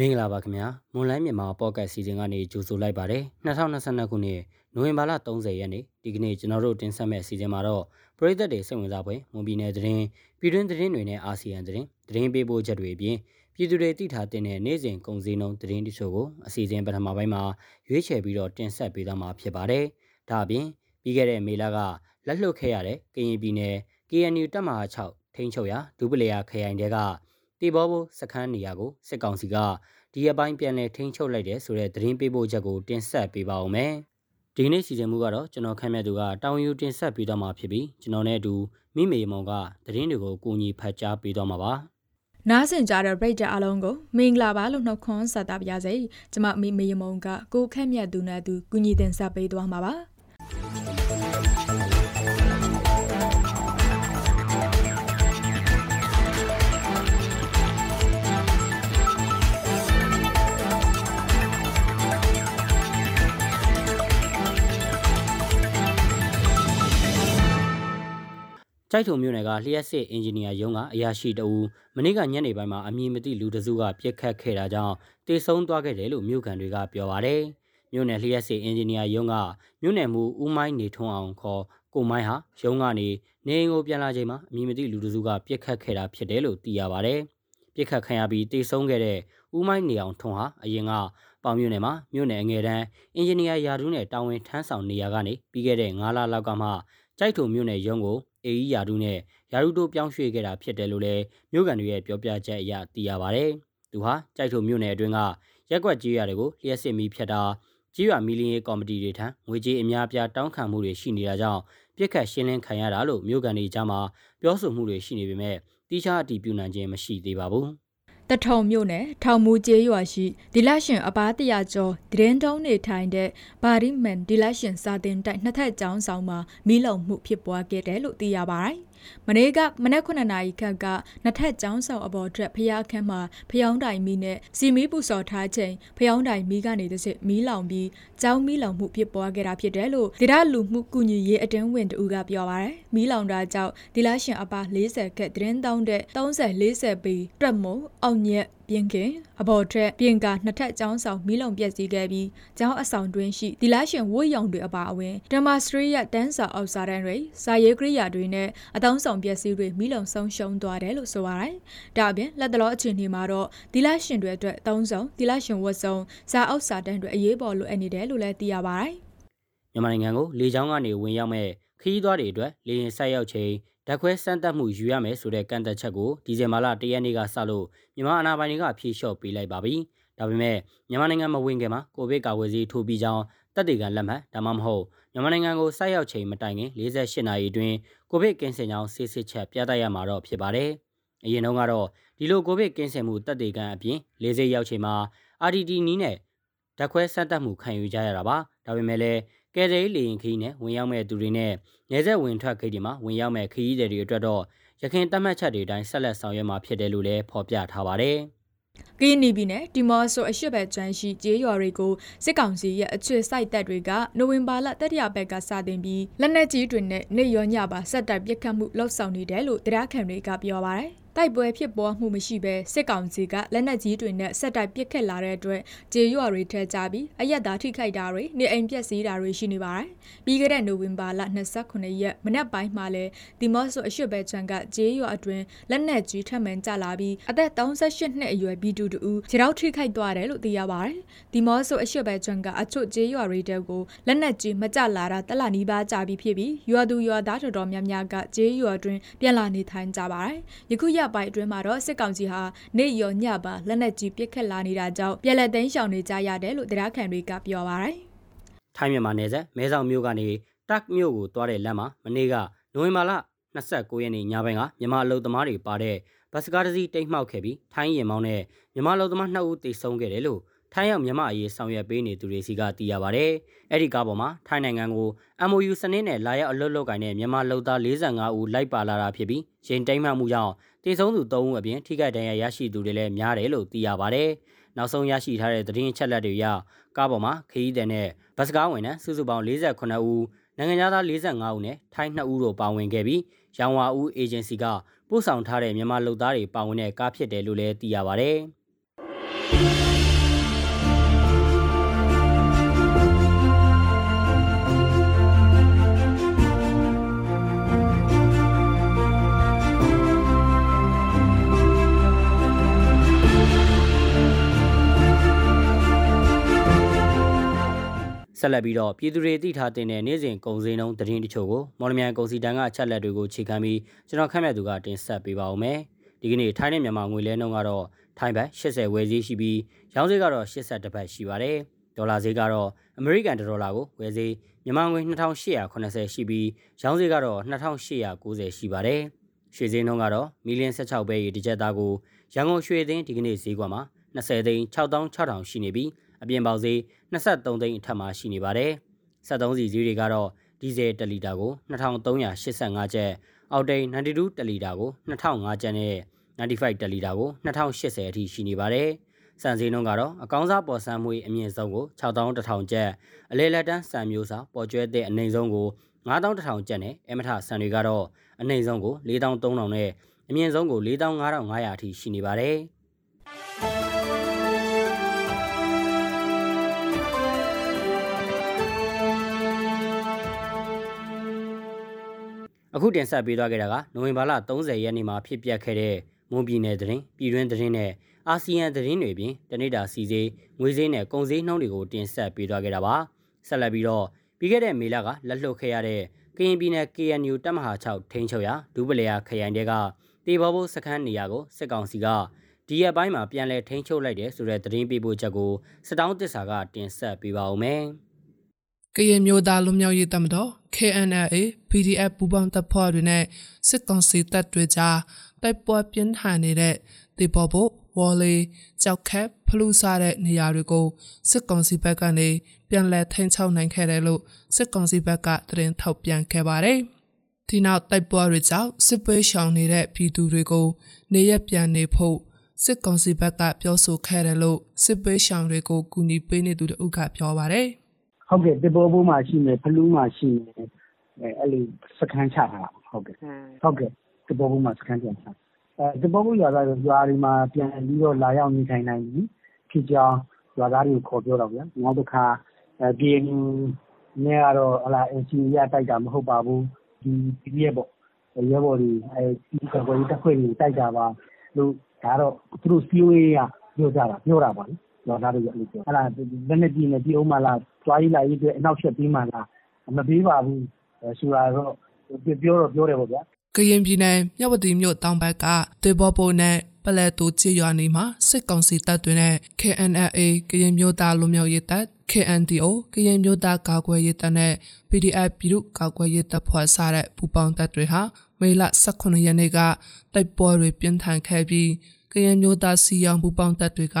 မင်္ဂလာပါခင်ဗျာမွန်လိုင်းမြန်မာပေါ့ကတ်စီစဉ်ကနေကြိုဆိုလိုက်ပါတယ်2022ခုနှစ်နိုဝင်ဘာလ30ရက်နေ့ဒီကနေ့ကျွန်တော်တို့တင်ဆက်မယ့်စီစဉ်မှာတော့ပရိသတ်တွေစိတ်ဝင်စားဖွယ်မွန်ပြည်နယ်သတင်းပြည်တွင်းသတင်းတွေနဲ့အာဆီယံသတင်းသတင်းပေးပို့ချက်တွေအပြင်ပြည်သူတွေသိထားတဲ့နေ့စဉ်ကုန်စည်နှုန်းသတင်းတချို့ကိုအစီအစဉ်ပထမပိုင်းမှာရွေးချယ်ပြီးတော့တင်ဆက်ပေးသွားမှာဖြစ်ပါတယ်ဒါအပြင်ပြီးခဲ့တဲ့မေလကလက်လွတ်ခဲ့ရတဲ့ကရင်ပြည်နယ် KNU တပ်မဟာ6ထိန်းချုပ်ရာဒူပလီယာခရိုင်တဲက တေဘောဘိုစခန်းနေရာကိုစစ်ကောင်စီကဒီအပိုင်းပြန်လည်ထိန်းချုပ်လိုက်တယ်ဆိုတဲ့သတင်းပေးပို့ချက်ကိုတင်ဆက်ပေးပါဦးမယ်။ဒီနေ့စီစဉ်မှုကတော့ကျွန်တော်ခန့်မှန်းသူကတောင်ယူတင်ဆက်ပေးတော့မှာဖြစ်ပြီးကျွန်တော်နဲ့အတူမိမေမောင်ကသတင်းတွေကိုကိုညီဖတ်ကြားပေးတော့မှာပါ။နားဆင်ကြတဲ့ပရိသတ်အလုံးကိုမင်္ဂလာပါလို့နှုတ်ခွန်းဆက်တာပါရစေ။ကျွန်မမိမေမောင်ကကိုခက်မြတ်သူနဲ့သူကုညီတင်ဆက်ပေးသွားမှာပါ။ ကြိုက်ထုံမြို့နယ်ကလျှက်စစ်အင်ဂျင်နီယာရုံးကအရာရှိတအူမနေ့ကညနေပိုင်းမှာအမည်မသိလူတစုကပြစ်ခတ်ခဲ့တာကြောင့်တေဆုံးသွားခဲ့တယ်လို့မြို့ကန်တွေကပြောပါတယ်။မြို့နယ်လျှက်စစ်အင်ဂျင်နီယာရုံးကမြို့နယ်မှုဦးမိုင်းနေထွန်းအောင်ခေါ်ကိုမိုင်းဟာရုံးကနေနေအိမ်ကိုပြန်လာချိန်မှာအမည်မသိလူတစုကပြစ်ခတ်ခဲ့တာဖြစ်တယ်လို့သိရပါတယ်။ပြစ်ခတ်ခံရပြီးတေဆုံးခဲ့တဲ့ဦးမိုင်းနေအောင်ထွန်းဟာအရင်ကပေါင်မြို့နယ်မှာမြို့နယ်အငယ်တန်းအင်ဂျင်နီယာယာဒူးနဲ့တာဝန်ထမ်းဆောင်နေရကနေပြီးခဲ့တဲ့9လလောက်ကမှကြိုက်ထုံမြို့နယ်ရုံးကိုအေအီယာဒုနဲ့ယာရုတို့ပြောင်းရွှေ့ခဲ့တာဖြစ်တယ်လို့လည်းမြို့ကန်တွေရဲ့ပြောပြချက်အရသိရပါဗျ။သူဟာကြိုက်ထုံမြို့နယ်အတွင်းကရက်ကွက်ကြီးရွာတွေကိုလျှက်စစ်မီးဖြတ်တာကြီးရွာမီလီယေကော်မတီတွေထံငွေကြေးအများပြားတောင်းခံမှုတွေရှိနေတာကြောင့်ပြစ်ခတ်ရှင်းလင်းခံရတာလို့မြို့ကန်တွေကြားမှာပြောဆိုမှုတွေရှိနေပေမဲ့တိကျအတည်ပြုနိုင်ခြင်းမရှိသေးပါဘူး။ တထုံမြို့နယ်ထောင်မူကျေးရွာရှိဒီလရှင်အပားတရာကျော်ဒရင်တုံးနေထိုင်တဲ့ဘာရီမန်ဒီလရှင်စာတင်တိုက်နှစ်ထပ်ကျောင်းဆောင်မှာမီးလုံမှုဖြစ်ပွားခဲ့တယ်လို့သိရပါတယ်မနေ့ကမနက်9နာရီခန့်ကနှစ်ထပ်ကျောင်းဆောင်အပေါ်ထက်ဖျားခန်းမှာဖျောင်းတိုင်မီနဲ့စီမီပူစော်ထားချိန်ဖျောင်းတိုင်မီကနေတစ်စစ်မီးလောင်ပြီးကျောင်းမီးလောင်မှုဖြစ်ပွားခဲ့တာဖြစ်တယ်လို့ဒေသလူမှုကူညီရေးအတင်းဝင်တူကပြောပါရယ်မီးလောင်တာကြောင့်ဒီလရှင်အပါ40ခက်တရင်တောင်းတဲ့30 40ပေတွက်မို့အောင်ညက်ပြင်းခင်အဘော်ထက်ပြင်ကာနှစ်ထပ်ကျောင်းဆောင်မီးလုံပြက်စီးခဲ့ပြီးကျောင်းအဆောင်တွင်းရှိဒီလာရှင်ဝတ်ရောင်တွေအပါအဝင်ဓမ္မစရိယတန်းစာအောက်စာတန်းတွေစာရေးကရိယာတွေနဲ့အသုံးဆောင်ပစ္စည်းတွေမီးလုံဆုံးရှုံးသွားတယ်လို့ဆိုပါတယ်။ဒါအပြင်လက်တလောအခြေအနေမှာတော့ဒီလာရှင်တွေအတွက်သုံးဆောင်ဒီလာရှင်ဝတ်ဆောင်စာအောက်စာတန်းတွေအရေးပေါ်လိုအပ်နေတယ်လို့လည်းသိရပါတယ်။မြန်မာနိုင်ငံကိုလေကြောင်းကနေဝင်ရောက်မဲ့ခရီးသွားတွေအတွက်လေရင်ဆိုက်ရောက်ချိန် ဓာတ်ခွဲစမ်းသပ်မှုယူရမယ်ဆိုတဲ့ကန့်သက်ချက်ကိုဒီဇင်ဘာလ၁ရက်နေ့ကစလို့မြန်မာအာဏာပိုင်တွေကဖြေလျှော့ပေးလိုက်ပါပြီ။ဒါပေမဲ့မြန်မာနိုင်ငံမဝင်ခင်မှာကိုဗစ်ကာကွယ်ဆေးထိုးပြီးကြောင်းတက်တေကန်လက်မှတ်ဒါမှမဟုတ်မြန်မာနိုင်ငံကိုဆိုက်ရောက်ချိန်မတိုင်ခင်48နာရီအတွင်းကိုဗစ်ကင်းစင်ကြောင်းဆေးစစ်ချက်ပြသရမှာတော့ဖြစ်ပါတယ်။အရင်တုန်းကတော့ဒီလိုကိုဗစ်ကင်းစင်မှုတက်တေကန်အပြင်၄စိရောက်ချိန်မှာ RTT နီးနဲ့ဓာတ်ခွဲစမ်းသပ်မှုခံယူကြရတာပါ။ဒါပေမဲ့လည်း ကယ်ဆယ်ရေးလေရင်ခီးနဲ့ဝင်ရောက်မဲ့သူတွေနဲ့နေဆက်ဝင်ထွက်ခိတ်တွေမှာဝင်ရောက်မဲ့ခီးတွေအတွက်တော့ရခိုင်တတ်မှတ်ချက်တွေတိုင်းဆက်လက်ဆောင်ရွက်မှာဖြစ်တယ်လို့လည်းဖော်ပြထားပါတယ်။ကင်းနီပြည်နယ်တီမော့ဆိုအရှိဘက်ကျွမ်းရှိကျေးရွာတွေကိုစစ်ကောင်စီရဲ့အချွေစိုက်တပ်တွေကနိုဝင်ဘာလတတိယဘက်ကစတင်ပြီးလက်နက်ကြီးတွေနဲ့နေရောညပါဆက်တိုက်ပစ်ခတ်မှုလှုပ်ဆောင်နေတယ်လို့တရားခံတွေကပြောပါတယ်။ တိုက်ပွဲဖြစ်ပွားမှုမရှိဘဲစစ်ကောင်စီကလက်နက်ကြီးတွေနဲ့ဆက်တိုက်ပစ်ခတ်လာတဲ့အတွက်ကျေးရွာတွေထဲကြပြီးအရက်သားထိခိုက်တာတွေနေအိမ်ပျက်စီးတာတွေရှိနေပါတယ်။ပြီးခဲ့တဲ့နိုဝင်ဘာလ29ရက်မနက်ပိုင်းမှာလဲဒီမော့ဆိုအရှိဘဲချန်ကကျေးရွာအတွင်းလက်နက်ကြီးထပ်မံကျလာပြီးအသက်38နှစ်အရွယ်ဘီတူတူခြေထောက်ထိခိုက်သွားတယ်လို့သိရပါတယ်။ဒီမော့ဆိုအရှိဘဲချန်ကအချို့ကျေးရွာတွေတဲကိုလက်နက်ကြီးမကျလာတာတလနီးပါးကြာပြီးဖြစ်ပြီးရွာသူရွာသားတော်တော်များများကကျေးရွာတွင်ပြန်လာနေထိုင်ကြပါတယ်။ယခုရပိုင်းအတွင်းမှာတော့စစ်ကောင်စီဟာနေရောညပါလက်နက်ကြီးပစ်ခတ်လာနေတာကြောင့်ပြည်လက်သိမ်းရှောင်နေကြရတယ်လို့တရားခံတွေကပြောပါတယ်။ထိုင်းမြန်မာနယ်စပ်မဲဆောက်မြို့ကနေတက်မြို့ကိုသွားတဲ့လမ်းမှာမနေ့ကနိုဝင်ဘာလ29ရက်နေ့ညပိုင်းကမြန်မာအလုံသမားတွေပါတဲ့ဘတ်စကားတစ်စီးတိတ်မှောက်ခဲ့ပြီးထိုင်းရင်မောင်းနဲ့မြန်မာအလုံသမား2ဦးတိတ်ဆုံးခဲ့တယ်လို့ထိုင်းရောက်မြန်မာအရေးဆောင်ရွက်ပေးနေသူတွေစီကသိရပါဗျ။အဲ့ဒီကားပေါ်မှာထိုင်းနိုင်ငံကို MOU စနစ်နဲ့လာရောက်အလွတ်လုပ်ကိုင်တဲ့မြန်မာလုံသား45ဦးလိုက်ပါလာတာဖြစ်ပြီးရင်တိမ်မှမှုကြောင့်တေဆုံးသူ3ဦးအပြင်ထိခိုက်ဒဏ်ရာရရှိသူတွေလည်းများတယ်လို့သိရပါဗျ။နောက်ဆုံးရရှိထားတဲ့သတင်းချက်လက်တွေအရကားပေါ်မှာခရီးသည်နဲ့ဘတ်စကားဝင်တဲ့စုစုပေါင်း48ဦးနိုင်ငံသား45ဦးနဲ့ထိုင်း2ဦးတို့ပါဝင်ခဲ့ပြီးရောင်ဝါဦးအေဂျင်စီကပို့ဆောင်ထားတဲ့မြန်မာလုံသားတွေပါဝင်တဲ့ကားဖြစ်တယ်လို့လည်းသိရပါဗျ။ ဆက်လက်ပြီးတော့ပြည်သူတွေသိထားတဲ့နေ့စဉ်ကုန်စည်နှုန်းသတင်းတချို့ကိုမော်လမြိုင်ကုန်စည်တန်းကအချက်လက်တွေကိုခြေခံပြီးကျွန်တော်ခန့်မှန်းသူကတင်ဆက်ပေးပါဦးမယ်။ဒီကနေ့ထိုင်းနဲ့မြန်မာငွေလဲနှုန်းကတော့ထိုင်းဘတ်80ဝယ်ဈေးရှိပြီးရောင်းဈေးကတော့80ဘတ်ရှိပါတယ်။ဒေါ်လာဈေးကတော့အမေရိကန်ဒေါ်လာကိုဝယ်ဈေးမြန်မာငွေ2880ရှိပြီးရောင်းဈေးကတော့2890ရှိပါတယ်။ရွှေဈေးနှုန်းကတော့မီလီယံ16ပဲရေတစ်ကြက်သားကိုရန်ကုန်ရွှေသိန်းဒီကနေ့ဈေးကွက်မှာ20သိန်း6600ရှိနေပြီး အပြင်ပေါက်ဈေး23သိန်းအထက်မှာရှိနေပါတယ်။73စီဈေးတွေကတော့ဒီဇယ်1လီတာကို2385ကျပ်အောက်တိန်92တလီတာကို2005ကျပ်နဲ့95တလီတာကို2080အထိရှိနေပါတယ်။စံစည်းနှုန်းကတော့အကောင်းစားပေါ်ဆန်းမွေအမြင့်ဆုံးကို6100ကျပ်အလဲလက်တန်းစံမျိုးစာပေါ်ကျွဲတဲ့အနိုင်ဆုံးကို9100ကျပ်နဲ့အမထစံတွေကတော့အနိုင်ဆုံးကို4300နဲ့အမြင့်ဆုံးကို4500အထိရှိနေပါတယ်။ အခုတင်ဆက်ပေးသွားခဲ့တာကနိုဝင်ဘာလ30ရက်နေ့မှာဖြစ်ပျက်ခဲ့တဲ့မွန်ပြည်နယ်သတင်းပြည်တွင်းသတင်းနဲ့အာဆီယံသတင်းတွေပြင်တနိဒာစီစေးငွေစည်းနဲ့ကုန်စည်နှုန်းတွေကိုတင်ဆက်ပေးသွားခဲ့တာပါဆက်လက်ပြီးတော့ပြီးခဲ့တဲ့မေလကလက်လွတ်ခဲ့ရတဲ့ကရင်ပြည်နယ် KNU တပ်မဟာ6ထိန်းချုပ်ရာဒူးပလျာခရိုင်တဲကတေဘောဘိုးစခန်းနေရာကိုစစ်ကောင်စီကဒီရက်ပိုင်းမှာပြန်လည်ထိန်းချုပ်လိုက်တယ်ဆိုတဲ့သတင်းပေးပို့ချက်ကိုစတောင်းတစ္ဆာကတင်ဆက်ပေးပါဦးမယ်။ ကရင်မျိုးသားလူမျိုးရေးတပ်မတော် KNLA PDF ပူးပေါင်းတပ်ဖွဲ့တွေနဲ့စစ်ကောင်စီတပ်တွေကြားတိုက်ပွဲပြင်းထန်နေတဲ့တေပေါ်ဖို့ဝေါ်လီကြောက်ခက်ဖလူစားတဲ့နေရာတွေကိုစစ်ကောင်စီဘက်ကနေပြန်လည်ထိန်းချုပ်နိုင်ခဲ့တယ်လို့စစ်ကောင်စီဘက်ကသတင်းထုတ်ပြန်ခဲ့ပါတယ်။ဒီနောက်တိုက်ပွဲတွေကြောင့်စစ်ပွဲရှောင်နေတဲ့ပြည်သူတွေကိုနေရပြန်နေဖို့စစ်ကောင်စီဘက်ကပြောဆိုခဲ့တယ်လို့စစ်ပွဲရှောင်တွေကိုကူညီပေးနေသူတို့ကပြောပါတယ်။ ဟုတ်ကဲ့ဒီပေါ်ဘိုးမှာရှိမယ်ဖလူးမှာရှိမယ်အဲအဲ့လိုစခန်းချထားတာဟုတ်ကဲ့ဟုတ်ကဲ့ဒီပေါ်ဘိုးမှာစခန်းချထားအဲဒီပေါ်ဘိုးရွာသားရွာတွေမှာပြန်ပြီးတော့လာရောက်နေထိုင်နိုင်ပြီဖြစ်ကြောင်းရွာသားတွေကိုခေါ်ပြောတော့ဗျာနောက်တစ်ခါအဲ BNU နဲ့ကတော့ဟလာ NC ရတိုက်တာမဟုတ်ပါဘူးဒီ PDF ပေါ့ရဲဘော်တွေအဲဒီကကွယ်တက်ခွေတွေတိုက်တာပါလို့ဒါတော့သူတို့ COA ကပြောကြတာပြောတာပါလေ ရွာသားတွေအဲ့လိုပြောအဲ့ဒါလက်နဲ့ပြည်နေပြည်အောင်မလားသွားရေးလာရေးအတွက်အနောက်ချက်ပေးမှလားမပေးပါဘူးဆိုတာတော့ပြောတော့ပြောတယ်ပေါ့ဗျာကရင်ပြည်နယ်မြဝတီမြို့တောင်ဘက်ကဒေဘောပိုနဲ့ပလဲတူချေရွာနေမှာစစ်ကောင်စီတပ်တွေနဲ့ KNLA ကရင်မျိုးသားလူမျိုးရေးတပ် KNDO ကရင်မျိုးသားကာကွယ်ရေးတပ်နဲ့ PDF ပြည်သူ့ကာကွယ်ရေးတပ်ဖွဲ့စတဲ့ပူးပေါင်းတပ်တွေဟာမေလ18ရက်နေ့ကတိုက်ပွဲတွေပြင်းထန်ခဲ့ပြီးကရင်မျိုးသားစီရောင်ပူးပေါင်းတပ်တွေက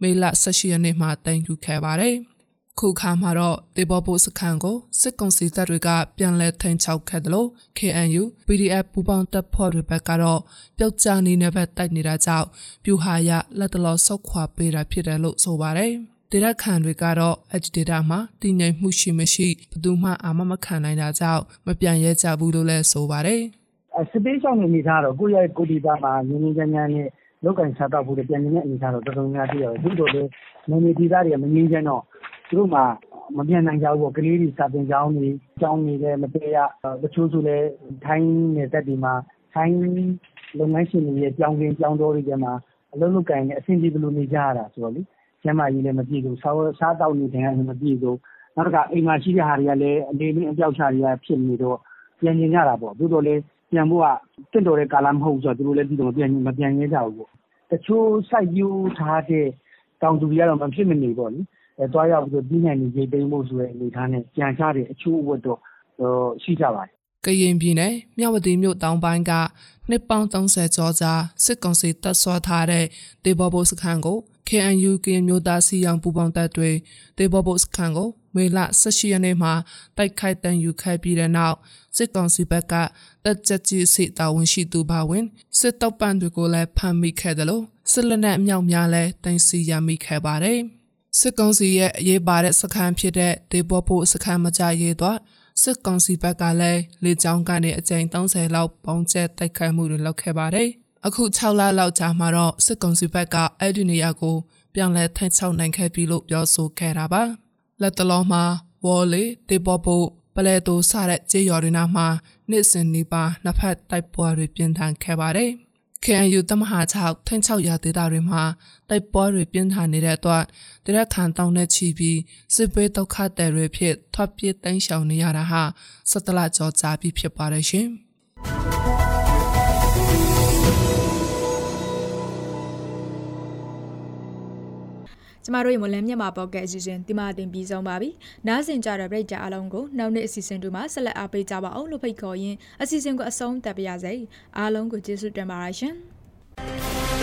မေလ18ရက်နေ့မှာတိုင်ယူခဲ့ပါတယ်။ခုခါမှာတော့တေဘောပိုစခန်းကိုစစ်ကောင်စီတပ်တွေကပြန်လည်ထိန်ချောက်ခဲ့တယ်လို့ KNU PDF ပူပေါင်းတပ်ဖွဲ့တွေဘက်ကတော့ပျောက်ကြားနေနဲ့ဘက်တိုက်နေတာကြောင့်ပြူဟာရလက်တလောဆုတ်ခွာပေးတာဖြစ်တယ်လို့ဆိုပါတယ်။ဒေတာခန်တွေကတော့ edge data မှာတည်ငြိမ်မှုရှိမရှိဘယ်သူမှအာမမခံနိုင်တာကြောင့်မပြန်ရဲကြဘူးလို့လည်းဆိုပါတယ်။စပေးဆောင်နေမိသားတော့ကိုယ့်ရဲ့ကိုဒီတာမှာငင်းငင်းချမ်းချမ်းနဲ့ လုပ်ကိုင်စားသောက်ဖို့လည်းပြန်နေတဲ့အနေအထားတော့တော်တော်များများတွေ့ရတယ်။သို့သော်လည်းနယ်မြေဒေသတွေကမငြိမ်းချမ်းတော့သူတို့မှာမပြန်နိုင်ကြဘူးပေါ့။ကလေးတွေစာသင်ကျောင်းတွေကျောင်းတွေလည်းမတက်ရ။တချို့ဆိုလည်းထိုင်းနယ်စပ်တွေမှာထိုင်းလုပ်ငန်းရှင်တွေရဲ့ပြောင်းခင်းပြောင်းတောတွေထဲမှာအလုပ်လုပ်ကိုင်ရင်းနဲ့အဆင်ပြေသလိုနေကြရတာဆိုတော့လေကျန်းမာရေးလည်းမပြည့်စုံ၊စားသောက်နေထိုင်ရတာလည်းမပြည့်စုံ။နောက်တခါအိမ်မှာရှိတဲ့ဟာတွေကလည်းအလေအလွင့်အပျောက်အရှတွေကဖြစ်နေတော့ပြန်ချင်ကြတာပေါ့။သို့သော်လည်း ပြန်ဖို့ကသင့်တော်တဲ့ကာလမဟုတ်ဘူးဆိုတာသူတို့လည်းသိတော့မပြန်ရဲကြဘူးပေါ့။တချို့စိုက်ပျိုးထားတဲ့တောင်သူတွေကတော့မဖြစ်မနေပေါ့လေသွားရောက်ပြီးတော့သီးနှံတွေရိတ်သိမ်းဖို့ဆိုတဲ့အနေအထားနဲ့ကြံထားတဲ့အချို့အဝတ်တော့ရှိကြပါတယ်ကရင်ပြည်နယ်မြဝတီမြို့တောင်ပိုင်းကနှစ်ပေါင်း30ကျော်ကြာစစ်ကောင်စီတပ်ဆွာထားတဲ့တေဘောဘိုစခန်းကို KNU ကရင်မျိုးသားစီရောင်ပူပေါင်းတပ်တွေတေဘောဘိုစခန်းကို မေလ18ရက်နေ့မှာတိုက်ခိုက်တန်ယူခဲ့ပြီးတဲ့နောက်စစ်ကောင်စီဘက်ကတပ်ချက်ကြီးစစ်တာဝန်ရှိသူပါဝင်စစ်တောက်ပန်တွေကိုလည်းဖမ်းမိခဲ့တယ်လို့စစ်လက်နက်အမြောက်များလည်းတင်စီရမိခဲ့ပါတယ်စစ်ကောင်စီရဲ့အရေးပါတဲ့စခန်းဖြစ်တဲ့ဒေဘောဖို့စခန်းမကြရေးတော့စစ်ကောင်စီဘက်ကလည်းလေကြောင်းကနေအကြိမ်30လောက်ပေါင်းကျက်တိုက်ခိုက်မှုတွေလုပ်ခဲ့ပါတယ်အခု6လလောက်ကြာမှတော့စစ်ကောင်စီဘက်ကအဲ့ဒီနေရာကိုပြန်လည်ထိန်းချုပ်နိုင်ခဲ့ပြီလို့ပြောဆိုခဲ့တာပါ လက်တလုံးမှာဝေါ်လီတေပေါ်ဖို့ပလဲတိုစတဲ့ကြေးရော်တွေနာမှာနှစ်စဉ်နီးပါးနှစ်ဖက်တိုက်ပွဲတွေပြင်းထန်ခဲ့ပါတယ် KNU တမဟာ6ထင်း6ရာဒေသတွေမှာတိုက်ပွဲတွေပြင်းထန်နေတဲ့အတွက်တရက်ခံတောင်းနဲ့ချီပြီးစစ်ပေးဒုက္ခသည်တွေဖြစ်ထွက်ပြေးတိမ်းရှောင်နေရတာဟာစက်တလကြောကြာပြီးဖြစ်ပါတယ်ရှင်။ ကျမတို့ရဲ့မလန်းမြန်မာပေါ့ကတ်အစီအစဉ်ဒီမှာတင်ပြီးဆုံးပါပြီ။နားဆင်ကြတဲ့ပရိသတ်အားလုံးကိုနောက်နေ့အစီအစဉ်တွေမှာဆက်လက်အားပေးကြပါအောင်လို့ဖိတ်ခေါ်ရင်းအစီအစဉ်ကိုအဆုံးသတ်ပါရစေ။အားလုံးကိုကျေးဇူးတင်ပါတယ်ရှင်။